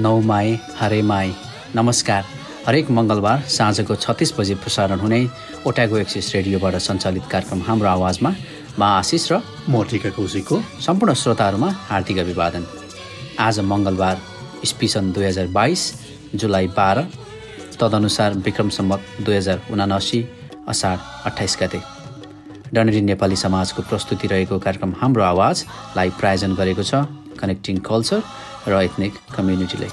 नौमाई हरेमाई। नमस्कार। हरेक मङ्गलबार साँझको छत्तिस बजे प्रसारण हुने ओट्यागो एक्सिस रेडियोबाट सञ्चालित कार्यक्रम हाम्रो आवाजमा म आशिष र मोर्टिका कौशिकको। सम्पूर्ण श्रोताहरूमा हार्दिक अभिवादन। आज मङ्गलबार स्पिसन दुई हजार बाइस जुलाई बाह्र तदनुसार विक्रम सम्मत दुई हजार उनासी असार अठाइस गते। डनेरी नेपाली समाजको प्रस्तुति रहेको कार्यक्रम हाम्रो आवाजलाई प्रायोजन गरेको छ कनेक्टिङ कल्चर र एथनिक कम्युनिटीले।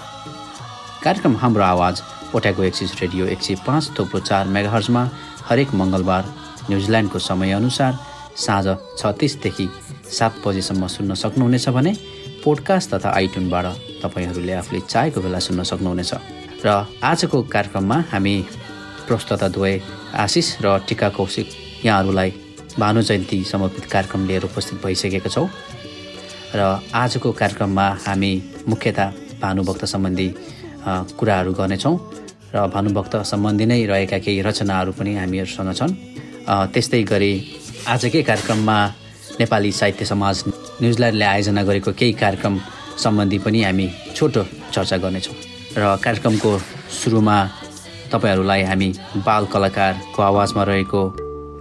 कार्यक्रम हाम्रो आवाज ओट्याको एक्सिस रेडियो एक सय पाँच थोप्रो चार मेगाहर्जमा हरेक मङ्गलबार न्युजिल्यान्डको समयअनुसार साँझ छत्तिसदेखि सात बजेसम्म सुन्न सक्नुहुनेछ भने पोडकास्ट तथा आइटुनबाट तपाईँहरूले आफूले चाहेको बेला सुन्न सक्नुहुनेछ। र आजको कार्यक्रममा हामी प्रस्तुता द्वय आशिष र टिका कौशिक यहाँहरूलाई भानु जयन्ती समर्पित कार्यक्रम लिएर उपस्थित भइसकेका छौँ। र आजको कार्यक्रममा हामी मुख्यतः भानुभक्त सम्बन्धी कुराहरू गर्नेछौँ र भानुभक्त सम्बन्धी नै रहेका केही रचनाहरू पनि हामीहरूसँग छन्। त्यस्तै गरी आजकै कार्यक्रममा नेपाली साहित्य समाज न्युजिल्यान्डले आयोजना गरेको केही कार्यक्रम सम्बन्धी पनि हामी छोटो चर्चा गर्नेछौँ। र कार्यक्रमको सुरुमा तपाईँहरूलाई हामी बाल कलाकारको आवाजमा रहेको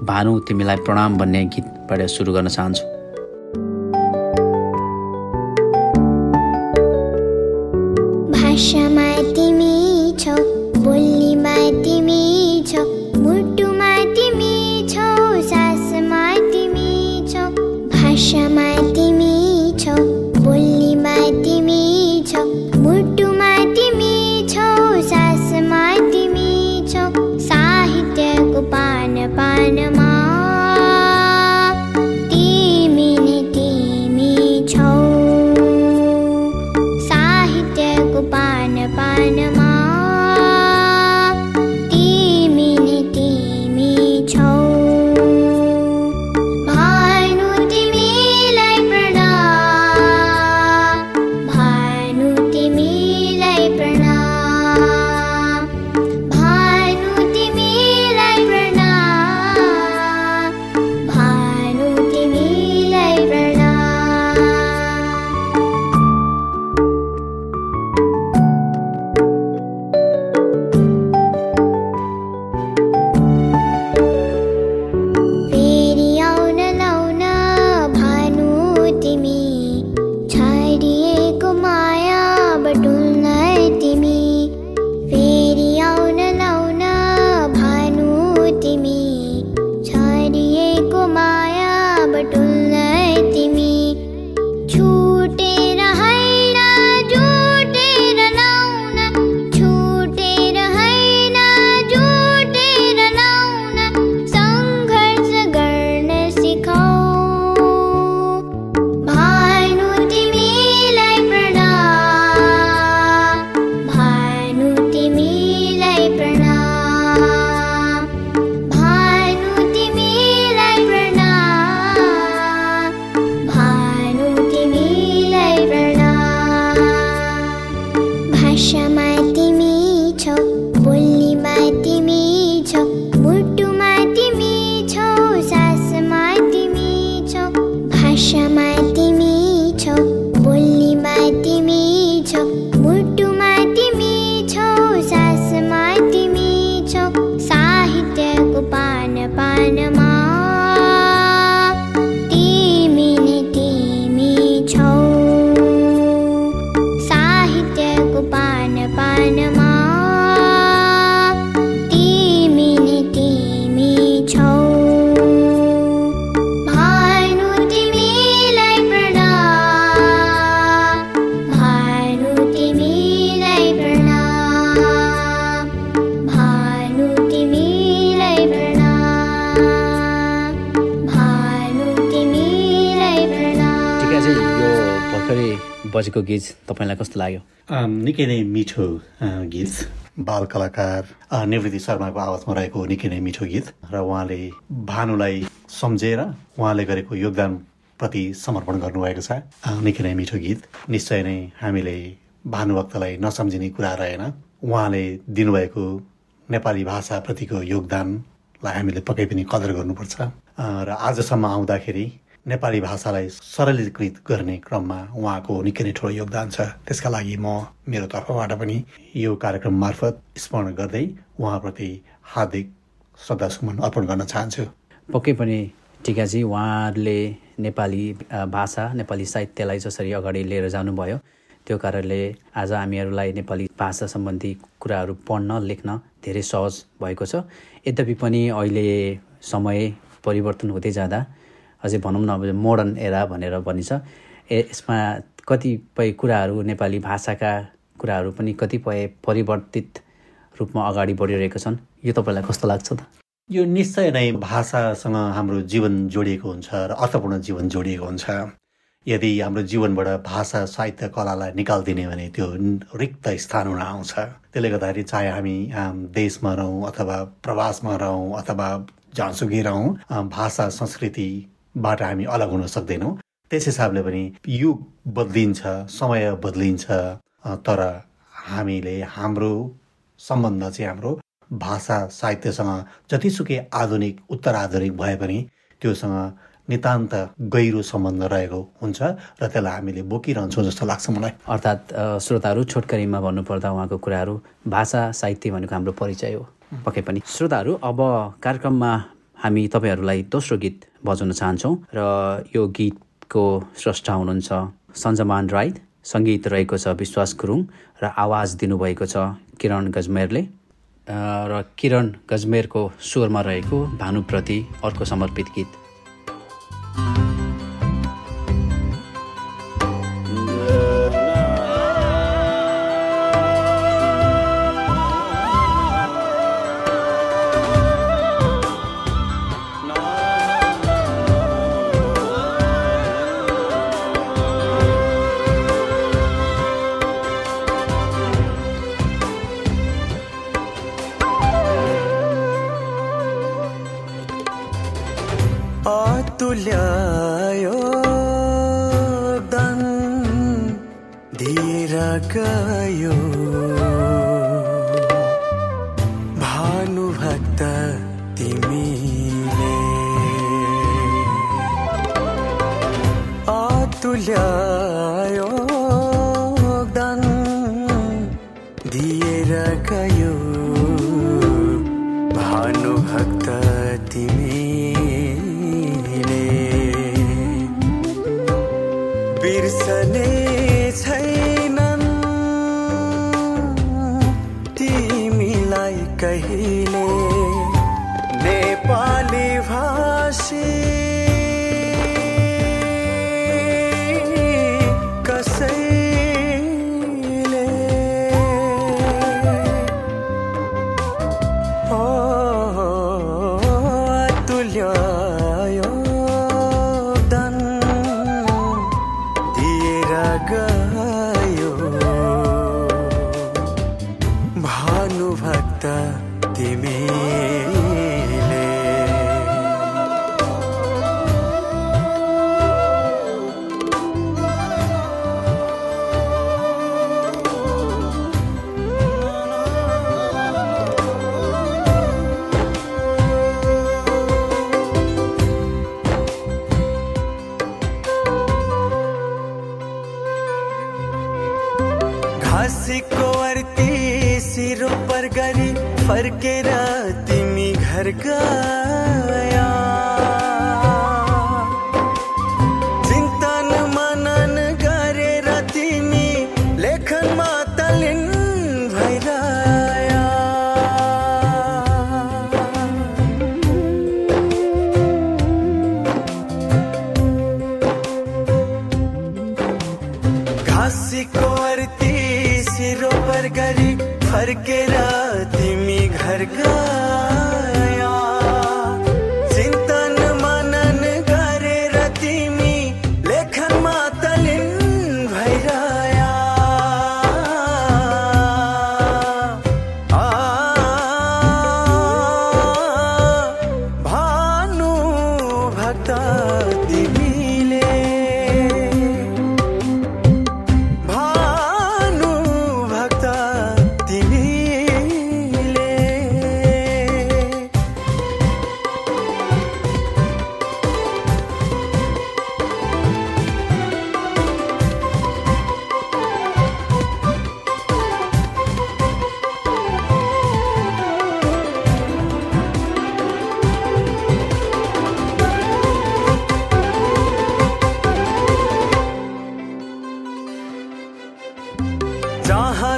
भानु तिमीलाई प्रणाम भन्ने गीतबाट सुरु गर्न चाहन्छौँ। तिमी छाडिएको बजेको गीत तपाईँलाई कस्तो लाग्यो? निकै नै मिठो गीत। बाल कलाकार निवृत्ति शर्माको आवाजमा रहेको निकै नै मिठो गीत र उहाँले भानुलाई सम्झेर उहाँले गरेको योगदानप्रति समर्पण गर्नुभएको छ। निकै नै मिठो गीत। निश्चय नै हामीले भानुभक्तलाई नसम्झिने कुरा रहेन। उहाँले दिनुभएको नेपाली भाषाप्रतिको योगदानलाई हामीले पक्कै पनि कदर गर्नुपर्छ। र आजसम्म आउँदाखेरि नेपाली भाषालाई सरलीकृत गर्ने क्रममा उहाँको निकै नै ठुलो योगदान छ। त्यसका लागि म मेरो तर्फबाट पनि यो कार्यक्रम मार्फत स्मरण गर्दै उहाँप्रति हार्दिक श्रद्धासुमन अर्पण गर्न चाहन्छु। पक्कै पनि टिकाजी उहाँहरूले नेपाली भाषा नेपाली साहित्यलाई जसरी अगाडि लिएर जानुभयो त्यो कारणले आज हामीहरूलाई नेपाली भाषा सम्बन्धी कुराहरू पढ्न लेख्न धेरै सहज भएको छ। यद्यपि पनि अहिले समय परिवर्तन हुँदै जाँदा अझै भनौँ न अब मोडर्न एरा भनेर भनिन्छ। ए यसमा कतिपय कुराहरू नेपाली भाषाका कुराहरू पनि कतिपय परिवर्तित रूपमा अगाडि बढिरहेका छन्। यो तपाईँलाई कस्तो लाग्छ त? यो निश्चय नै भाषासँग हाम्रो जीवन जोडिएको हुन्छ र अर्थपूर्ण जीवन जोडिएको हुन्छ। यदि हाम्रो जीवनबाट भाषा साहित्य कलालाई निकालिदिने भने त्यो रिक्त स्थान हुन आउँछ। त्यसले गर्दाखेरि चाहे हामी देशमा रहौँ अथवा प्रवासमा रहौँ अथवा जहाँसुकै रहौँ भाषा संस्कृतिबाट हामी अलग हुन सक्दैनौँ। त्यस हिसाबले पनि युग बदलिन्छ समय बदलिन्छ तर हामीले हाम्रो सम्बन्ध चाहिँ हाम्रो भाषा साहित्यसँग जतिसुकै आधुनिक उत्तराधुनिक भए पनि त्योसँग नितान्त गहिरो सम्बन्ध रहेको हुन्छ र त्यसलाई हामीले बोकिरहन्छौँ जस्तो लाग्छ मलाई। अर्थात् श्रोताहरू छोटकरीमा भन्नुपर्दा उहाँको कुराहरू भाषा साहित्य भनेको हाम्रो परिचय हो। पक्कै पनि। श्रोताहरू अब कार्यक्रममा हामी तपाईँहरूलाई दोस्रो गीत बजाउन चाहन्छौँ र यो गीतको स्रष्टा हुनुहुन्छ सञ्जमान राई। सङ्गीत रहेको छ विश्वास गुरुङ र आवाज दिनुभएको छ किरण गजमेरले। र किरण गजमेरको स्वरमा रहेको भानुप्रति अर्को समर्पित गीत। बिर्सने छैनन् तिमीलाई कहिले फर्केर तिमी घर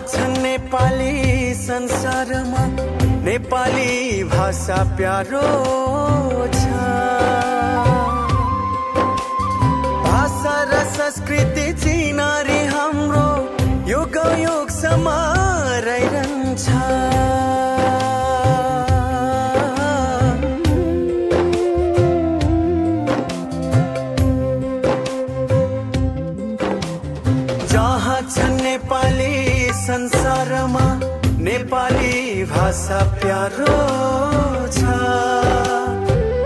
छ नेपाली संसारमा। नेपाली भाषा प्यारो छ। भाषा र संस्कृति चिनारी हाम्रो युग समा भाषा प्यारो छ।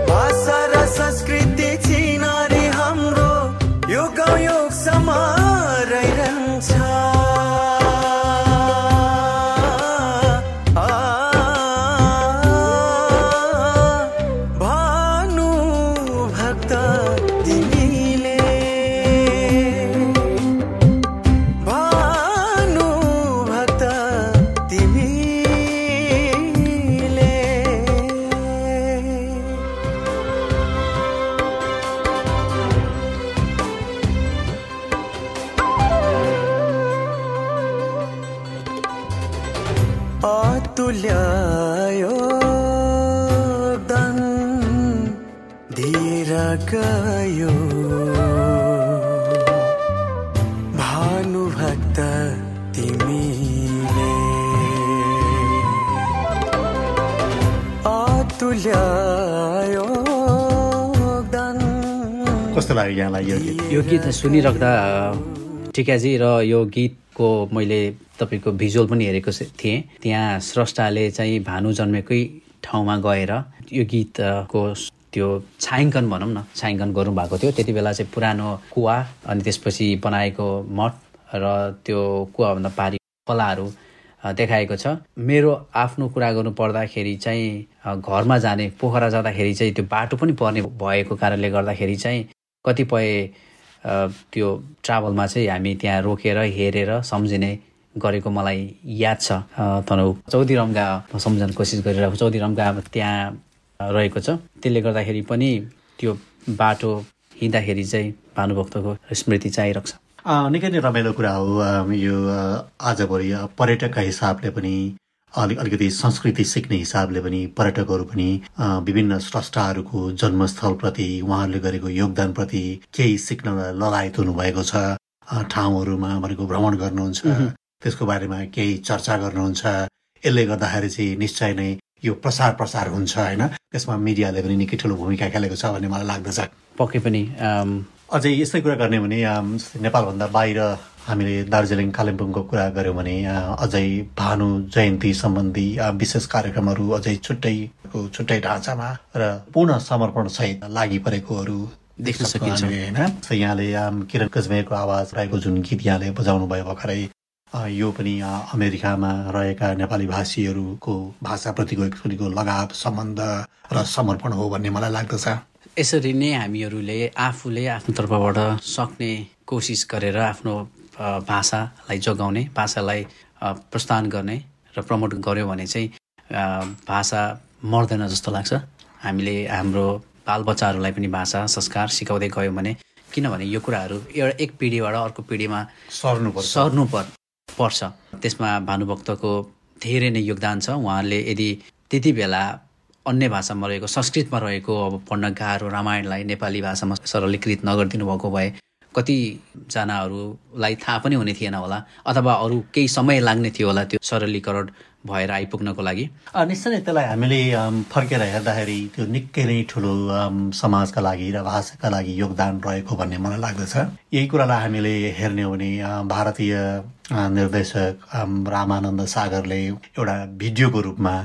भाषा र संस्कृति चिनारी हाम्रो युग युगसम्म रहिरहन्छ आ, कस्तो लाग्यो यहाँलाई यो गीत? यो गीत सुनिराख्दा टिकाजी र यो गीतको मैले तपाईँको भिजुअल पनि हेरेको थिएँ। त्यहाँ स्रष्टाले चाहिँ भानु जन्मेकै ठाउँमा गएर यो गीतको त्यो छायाङ्कन भनौँ न छायाङ्कन गर्नुभएको थियो। त्यति बेला चाहिँ पुरानो कुवा अनि त्यसपछि बनाएको मठ र त्यो कुवाभन्दा पारि खोलाहरू अ, देखाएको छ। मेरो आफ्नो कुरा गर्नु पर्दाखेरि चाहिँ घरमा जाने पोखरा जाँदाखेरि चाहिँ त्यो बाटो पनि पर्ने भएको कारणले गर्दाखेरि चाहिँ कतिपय त्यो ट्राभलमा चाहिँ हामी त्यहाँ रोकेर हेरेर सम्झिने गरेको मलाई याद छ। तनहु चौधीरमगा म सम्झन कोसिस गरिरहेको छु चौधीरमगा अब त्यहाँ रहेको छ। त्यसले गर्दाखेरि पनि त्यो बाटो हिँड्दाखेरि चाहिँ भानुभक्तको स्मृति चाहिँ आइरहेको छ। निकै नै रमाइलो कुरा हो यो आजभोलि पर्यटकका हिसाबले पनि अलिक अलिकति संस्कृति सिक्ने हिसाबले पनि पर्यटकहरू पनि विभिन्न स्रष्टाहरूको जन्मस्थलप्रति उहाँहरूले गरेको योगदानप्रति केही सिक्न ललायत हुनुभएको छ। ठाउँहरूमा भनेको भ्रमण गर्नुहुन्छ त्यसको बारेमा केही चर्चा गर्नुहुन्छ। यसले गर्दाखेरि चाहिँ निश्चय नै यो प्रसार प्रसार हुन्छ होइन? त्यसमा मिडियाले पनि निकै ठुलो भूमिका खेलेको छ भन्ने मलाई लाग्दछ। पक्कै पनि अझै यस्तै कुरा गर्ने भने अम, नेपालभन्दा बाहिर हामीले दार्जिलिङ कालिम्पोङको कुरा गऱ्यौँ भने अझै भानु जयन्ती सम्बन्धी विशेष कार्यक्रमहरू अझै छुट्टै छुट्टै ढाँचामा र पूर्ण समर्पण सहित लागि परेकोहरू देख्न सकिन्छ। होइन? जस्तै यहाँले किरण कजमेरको आवाज रहेको जुन गीत यहाँले बजाउनु भयो भर्खरै यो पनि अमेरिकामा रहेका नेपाली भाषीहरूको भाषाप्रतिको एक लगाव सम्बन्ध र समर्पण हो भन्ने मलाई लाग्दछ। यसरी नै हामीहरूले आफूले आफ्नो तर्फबाट सक्ने कोसिस गरेर आफ्नो भाषालाई जोगाउने भाषालाई अ, प्रोत्साहन गर्ने र प्रमोट गर्यो भने चाहिँ भाषा मर्दैन जस्तो लाग्छ। हामीले हाम्रो बालबच्चाहरूलाई पनि भाषा संस्कार सिकाउँदै गयौँ भने किनभने यो कुराहरू एउटा एक पिँढीबाट अर्को पिँढीमा सर्नु पर पर्छ त्यसमा भानुभक्तको धेरै नै योगदान छ। उहाँले यदि त्यति बेला अन्य भाषामा रहेको संस्कृतमा रहेको अब पढ्न गाह्रो रामायणलाई नेपाली भाषामा सरलीकृत नगरिदिनु भएको भए कतिजनाहरूलाई थाहा पनि हुने थिएन होला अथवा अरू केही समय लाग्ने थियो होला त्यो सरलीकरण भएर आइपुग्नको लागि। निश्चय नै त्यसलाई हामीले फर्केर हेर्दाखेरि त्यो निकै नै ठुलो समाजका लागि र भाषाका लागि योगदान रहेको भन्ने मलाई लाग्दछ। यही कुरालाई हामीले हेर्ने हो भने भारतीय निर्देशक रामानन्द सागरले एउटा भिडियोको रूपमा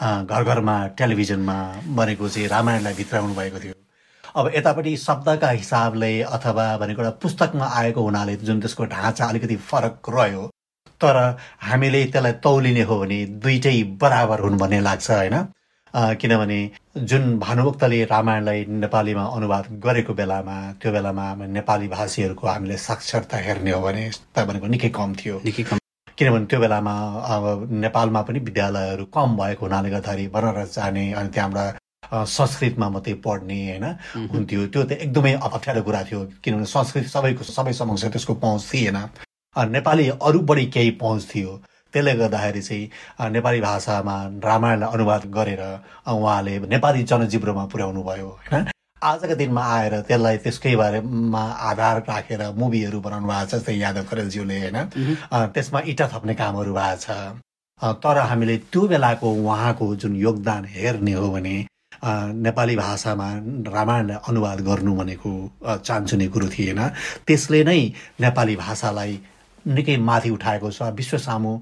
घर घरमा टेलिभिजनमा बनेको चाहिँ रामायणलाई भित्राउनु भएको थियो। अब यतापट्टि शब्दका हिसाबले अथवा भनेको एउटा पुस्तकमा आएको हुनाले जुन त्यसको ढाँचा अलिकति फरक रह्यो तर हामीले त्यसलाई तौलिने हो भने दुइटै बराबर हुन् भन्ने लाग्छ होइन? किनभने जुन भानुभक्तले रामायणलाई नेपालीमा अनुवाद गरेको बेलामा त्यो बेलामा नेपाली भाषीहरूको हामीले साक्षरता हेर्ने हो भने त भनेको निकै कम थियो। निकै कम। किनभने त्यो बेलामा अब नेपालमा पनि विद्यालयहरू कम भएको हुनाले गर्दाखेरि बनारस जाने अनि त्यहाँबाट संस्कृतमा मात्रै पढ्ने होइन? हुन्थ्यो। त्यो त एकदमै अप्ठ्यारो कुरा थियो। किनभने संस्कृत सबैको सबै समक्ष त्यसको पहुँच थिएन। नेपाली अरू बढी केही पहुँच थियो। त्यसले गर्दाखेरि चाहिँ नेपाली भाषामा रामायणलाई अनुवाद गरेर उहाँले नेपाली जनजिब्रोमा पुर्याउनु भयो होइन? आजका दिनमा आएर त्यसलाई त्यसकै बारेमा आधार राखेर मुभीहरू बनाउनु भएको छ जस्तै यादव खरेलज्यूले होइन? त्यसमा इँटा थप्ने कामहरू भएको छ। तर हामीले त्यो बेलाको उहाँको जुन योगदान हेर्ने हो भने नेपाली भाषामा रामायणलाई अनुवाद गर्नु भनेको चान्चुने कुरो थिएन। त्यसले नै नेपाली भाषालाई निकै माथि उठाएको छ। विश्व सामु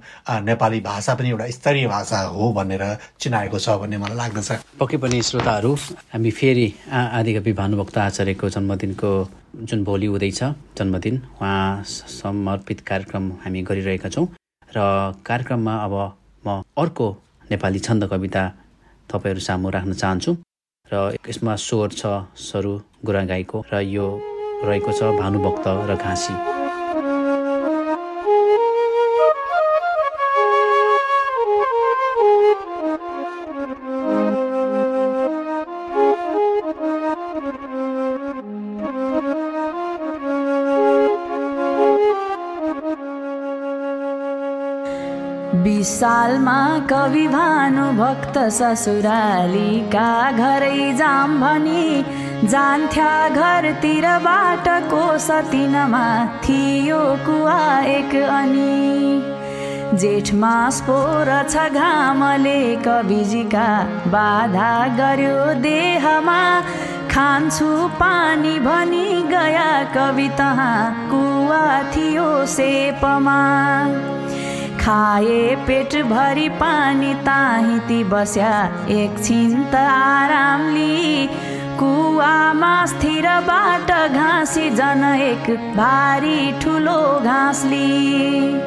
नेपाली भाषा पनि एउटा स्तरीय भाषा हो भनेर चिनाएको छ भन्ने मलाई लाग्दछ। पक्कै पनि श्रोताहरू हामी फेरि आदिकवि भानुभक्त आचार्यको जन्मदिनको जुन भोलि हुँदैछ जन्मदिन उहाँ समर्पित कार्यक्रम हामी गरिरहेका छौँ। र कार्यक्रममा अब म अर्को नेपाली छन्द कविता तपाईँहरू सामु राख्न चाहन्छु। र यसमा स्वर छ सरु गुरागाईको र यो रहेको छ भानुभक्त र घाँसी। विशालमा कवि भानुभक्त ससुरालीका घरै जाम भनी जान्थ्या घरतिरबाट कोसतिनमा थियो कुवा एक अनि। जेठ मास पो छ घामले कविजीका बाधा गर्यो देहमा। खान्छु पानी भनी गया कवि तहाँ कुवा थियो सेपमा। खाए पेटभरि पानी ताही ती बस्या। एकछिन त आराम लिई कुवामा स्थिरबाट घाँसी जन एक भारी ठुलो घाँस लिई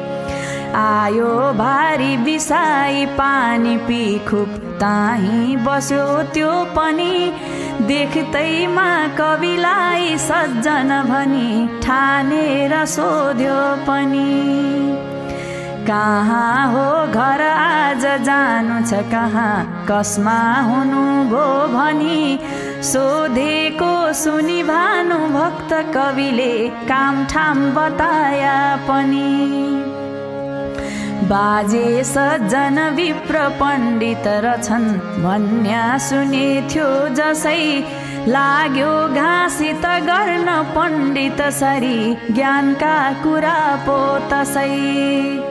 आयो भारी बिसाई पानी पी खुब ताही बस्यो त्यो पनि। देख्दैमा कविलाई सज्जन भनी ठानेर सोध्यो पनि। कहाँ हो घर आज जानु छ कहाँ? कसमा हुनु भो भनी? सोधेको सुनि भानु भक्त कविले काम ठाम बताया पनि। बाजे सज्जन विप्र पण्डित रछन् भन्या सुनेथ्यो जसै। लाग्यो घाँसी त गर्न पण्डित सरी ज्ञानका कुरा पो तसै।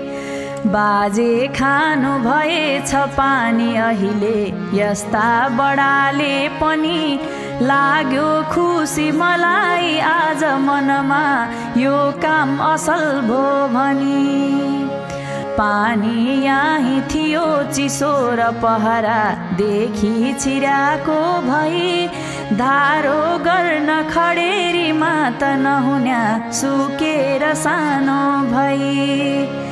बाजे खानु भएछ पानी अहिले यस्ता बडाले पनि लाग्यो खुसी मलाई आज मनमा। यो काम असल भो भनी। पानी यहीँ थियो चिसो र पहरा देखि छिराको भई। धारो गर्न खडेरीमा त नहुन्या सुकेर सानो भई।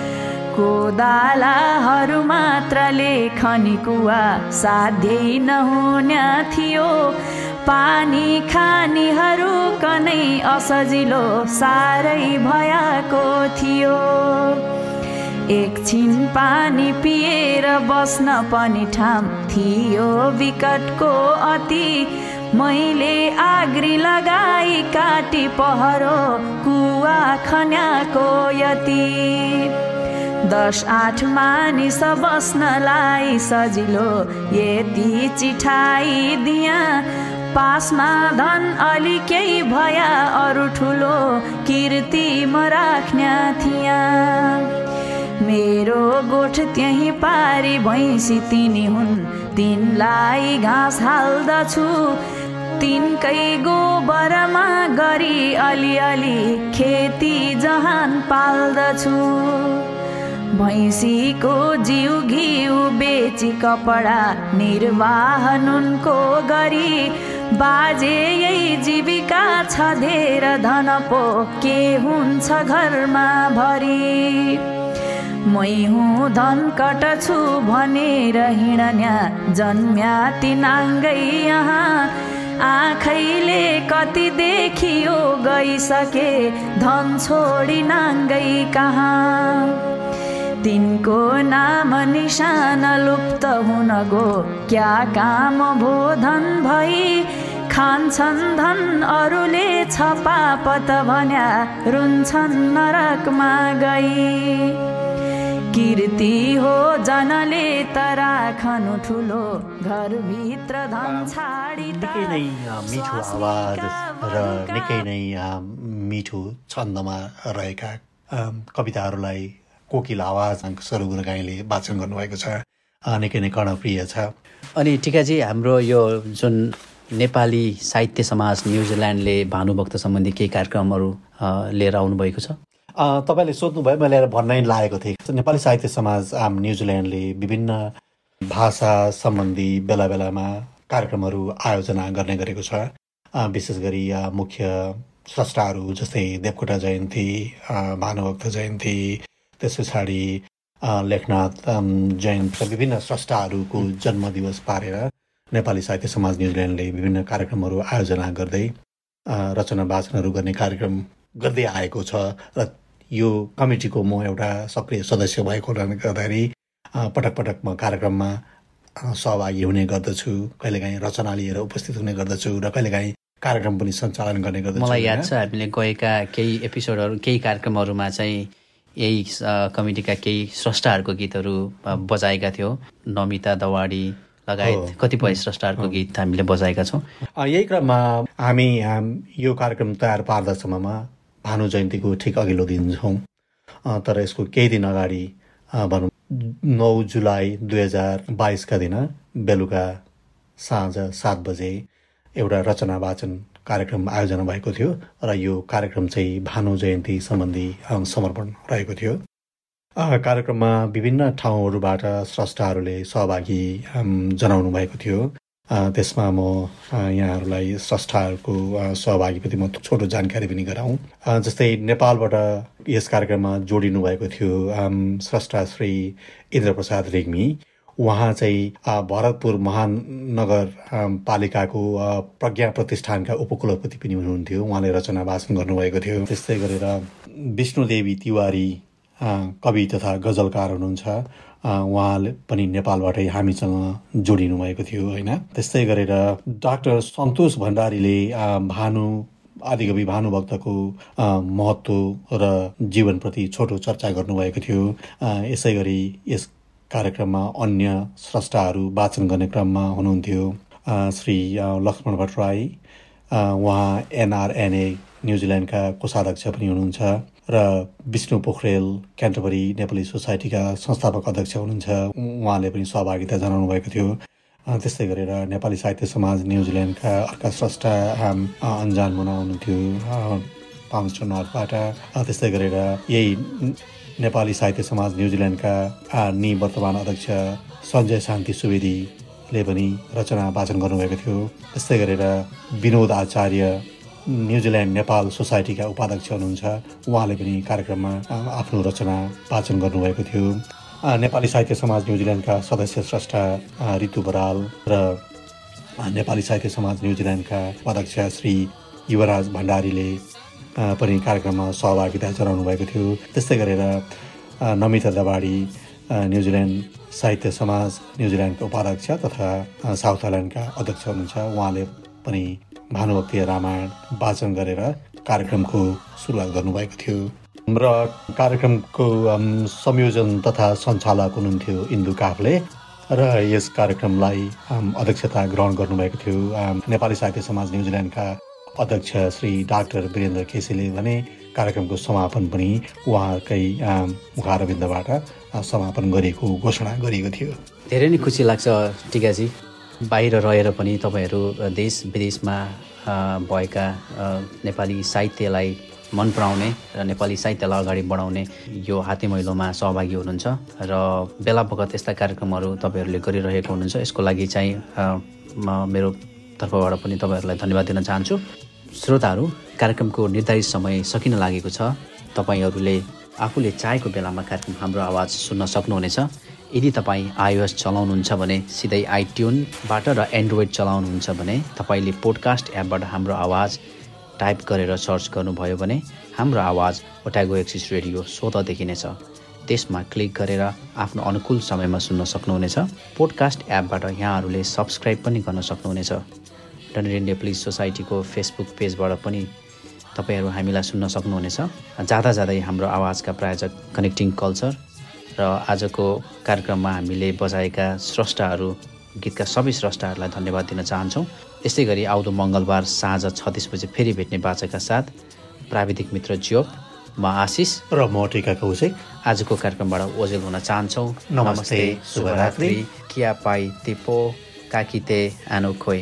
कोदालाहरू मात्रले खनी कुवा साध्यै नहुन्या थियो। पानी खानीहरू कनै असजिलो साह्रै भयाको थियो। एकछिन पानी पिएर बस्न पनि ठाम थियो विकटको अति। मैले आग्री लगाई काटी पहरो कुवा खन्याको यति। दस आठ मानिस बस्नलाई सजिलो यति चिठाई दिया। पासमा धन अलि केही भया अरू ठुलो कीर्ति म राख्न्या थिया। मेरो गोठ त्यहीँ पारी भैँसी तिनी हुन् तिनलाई घाँस हाल्दछु। तिनकै गोबरमा गरी अलिअलि खेती जहान पाल्दछु। भैँसीको जिउ घिउ बेची कपडा निर्वाह नुनको गरी। बाजे यही जीविका छ धेर धन पो। के हुन्छ घरमा भरी? मै हुँ धन कट छु भनेर हिँडन्या। जन्म्या तिनाङ्गै यहाँ। आँखैले कति देखियो गइसके। धन छोडी नाङ्गै कहाँ? तिनको नाम निशान लुप्त हुन गो क्या काम भो धन भई? खान्छन् धन अरूले छ पापत भन्या रुन्छन् नरकमा गई। कीर्ति हो जनले तरा खानु ठुलो घरभित्र धन छाडी निकै नै मिठो आवाज र निकै नै मिठो छन्दमा रहेका कविताहरूलाई कोकिल आवाज सरू गुरुगाईले वाचन गर्नुभएको छ। निकै नै कर्णप्रिय छ। अनि टिकाजी हाम्रो यो जुन नेपाली साहित्य समाज न्युजिल्यान्डले भानुभक्त सम्बन्धी केही कार्यक्रमहरू लिएर आउनुभएको छ? तपाईँले सोध्नुभयो मैले भन्नै लागेको थिएँ। नेपाली साहित्य समाज आम न्युजिल्यान्डले विभिन्न भाषा सम्बन्धी बेला बेलामा कार्यक्रमहरू आयोजना गर्ने गरेको छ। विशेष गरी मुख्य स्रष्टाहरू जस्तै देवकोटा जयन्ती भानुभक्त जयन्ती त्यस पछाडि लेखनाथ र विभिन्न स्रष्टाहरूको जन्मदिवस पारेर नेपाली साहित्य समाज न्युजिल्यान्डले विभिन्न कार्यक्रमहरू आयोजना गर्दै रचना वाचनहरू गर्ने कार्यक्रम गर्दै आएको छ र यो कमिटीको म एउटा सक्रिय सदस्य भएको कारणले गर्दाखेरि पटक पटक म कार्यक्रममा सहभागी हुने गर्दछु कहिलेकाहीँ रचना लिएर उपस्थित हुने गर्दछु र कहिलेकाहीँ कार्यक्रम पनि सञ्चालन गर्ने गर्दछु मलाई याद? छ हामीले गएका केही एपिसोडहरू केही कार्यक्रमहरूमा चाहिँ यही अ, कमिटीका केही स्रष्टाहरूको गीतहरू बजाएका थियौँ। नमिता दवाडी लगायत। कतिपय स्रष्टाहरूको गीत हामीले बजाएका छौँ। यही क्रममा हामी यो कार्यक्रम तयार पार्दासम्ममा भानु जयन्तीको ठिक अघिल्लो दिन छौँ। तर यसको केही दिन अगाडि भनौँ नौ जुलाई दुई हजार बाइसका दिन बेलुका साँझ सात बजे एउटा रचना वाचन कार्यक्रम आयोजना भएको थियो र यो कार्यक्रम चाहिँ भानु जयन्ती सम्बन्धी समर्पण रहेको थियो। कार्यक्रममा विभिन्न ठाउँहरूबाट स्रष्टाहरूले सहभागी जनाउनु भएको थियो। त्यसमा म यहाँहरूलाई स्रष्टाहरूको सहभागीप्रति म छोटो जानकारी पनि गराउँ। जस्तै नेपालबाट यस कार्यक्रममा जोडिनु भएको थियो स्रष्टा श्री इन्द्रप्रसाद रेग्मी। उहाँ चाहिँ भरतपुर महानगर पालिकाको प्रज्ञा प्रतिष्ठानका उपकुलपति पनि हुनुहुन्थ्यो। उहाँले रचना वाचन गर्नुभएको थियो। त्यस्तै गरेर विष्णुदेवी तिवारी कवि तथा गजलकार हुनुहुन्छ। उहाँले पनि नेपालबाटै हामीसँग जोडिनु भएको थियो होइन? त्यस्तै गरेर डाक्टर सन्तोष भण्डारीले भानु आदिकवि भानुभक्तको महत्त्व र जीवनप्रति छोटो चर्चा गर्नुभएको थियो। यसै गरी यस कार्यक्रममा अन्य स्रष्टाहरू वाचन गर्ने क्रममा हुनुहुन्थ्यो। श्री लक्ष्मण भट्टराई उहाँ एनआरएनए न्युजिल्यान्डका कोषाध्यक्ष पनि हुनुहुन्छ र विष्णु पोखरेल क्यान्टबरी नेपाली सोसाइटीका संस्थापक अध्यक्ष हुनुहुन्छ। उहाँले पनि सहभागिता जनाउनु भएको थियो त्यस्तै गरेर नेपाली साहित्य समाज न्युजिल्यान्डका अर्का स्रष्टा अन्जान मुना हुनुहुन्थ्यो। पाउन्स्टन नर्थबाट त्यस्तै गरेर यही नेपाली साहित्य समाज न्युजिल्यान्डका अ, निवर्तमान अध्यक्ष सञ्जय शान्ति सुवेदीले पनि रचना वाचन गर्नुभएको थियो। त्यस्तै गरेर विनोद आचार्य न्युजिल्यान्ड नेपाल सोसाइटीका उपाध्यक्ष हुनुहुन्छ। उहाँले पनि कार्यक्रममा आफ्नो रचना वाचन गर्नुभएको थियो। नेपाली साहित्य समाज न्युजिल्यान्डका सदस्य स्रष्टा रितु बराल र नेपाली साहित्य समाज न्युजिल्यान्डका उपाध्यक्ष श्री युवराज भण्डारीले पनि कार्यक्रममा सहभागिता जनाउनु भएको थियो। त्यस्तै गरेर नमिता दबाडी न्युजिल्यान्ड साहित्य समाज न्युजिल्यान्डका उपाध्यक्ष तथा साउथ आइल्यान्डका अध्यक्ष हुनुहुन्छ। उहाँले पनि भानुभक्तीय रामायण वाचन गरेर कार्यक्रमको सुरुवात गर्नुभएको थियो। र कार्यक्रमको संयोजन तथा सञ्चालक हुनुहुन्थ्यो इन्दु काफले र यस कार्यक्रमलाई अध्यक्षता ग्रहण गर्नुभएको थियो। नेपाली साहित्य समाज न्युजिल्यान्डका अध्यक्ष श्री डाक्टर वीरेन्द्र केसीले भने कार्यक्रमको समापन पनि उहाँकै मुखारविन्दबाट समापन गरिएको घोषणा गरिएको थियो। धेरै नै खुसी लाग्छ टिकाजी। बाहिर रहेर पनि तपाईँहरू देश विदेशमा भएका नेपाली साहित्यलाई मन पराउने र नेपाली साहित्यलाई अगाडि बढाउने यो हाते मैलोमा सहभागी हुनुहुन्छ र बेला बखत यस्ता कार्यक्रमहरू तपाईँहरूले गरिरहेको हुनुहुन्छ। यसको लागि चाहिँ म मेरो तर्फबाट पनि तपाईँहरूलाई धन्यवाद दिन चाहन्छु। श्रोताहरू कार्यक्रमको निर्धारित समय सकिन लागेको छ। तपाईँहरूले आफूले चाहेको बेलामा कार्यक्रम हाम्रो आवाज सुन्न सक्नुहुनेछ। यदि तपाईँ आइओएस चलाउनुहुन्छ भने सिधै आइट्युनबाट र एन्ड्रोइड चलाउनुहुन्छ भने तपाईँले पोडकास्ट एपबाट हाम्रो आवाज टाइप गरेर सर्च गर्नुभयो भने हाम्रो आवाज ओटागो एक्सिस रेडियो स्वत देखिनेछ त्यसमा क्लिक गरेर आफ्नो अनुकूल समयमा सुन्न सक्नुहुनेछ। पोडकास्ट एपबाट यहाँहरूले सब्सक्राइब पनि गर्न सक्नुहुनेछ। डनरेन नेपाली सोसाइटीको फेसबुक पेजबाट पनि तपाईँहरू हामीलाई सुन्न सक्नुहुनेछ। जाँदा जाँदै हाम्रो आवाजका प्रायोजक कनेक्टिङ कल्चर र आजको कार्यक्रममा हामीले बजाएका स्रष्टाहरू गीतका सबै स्रष्टाहरूलाई धन्यवाद दिन चाहन्छौँ। यस्तै गरी आउँदो मङ्गलबार साँझ छत्तिस बजे फेरि भेट्ने बाचाका साथ प्राविधिक मित्र ज्योप म आशिष र म टिका कौशिक। आजको कार्यक्रमबाट ओजेल हुन चाहन्छौँ। नमस्ते, शुभरात्रि। किया पाई तेपो काकिते आनो खोइ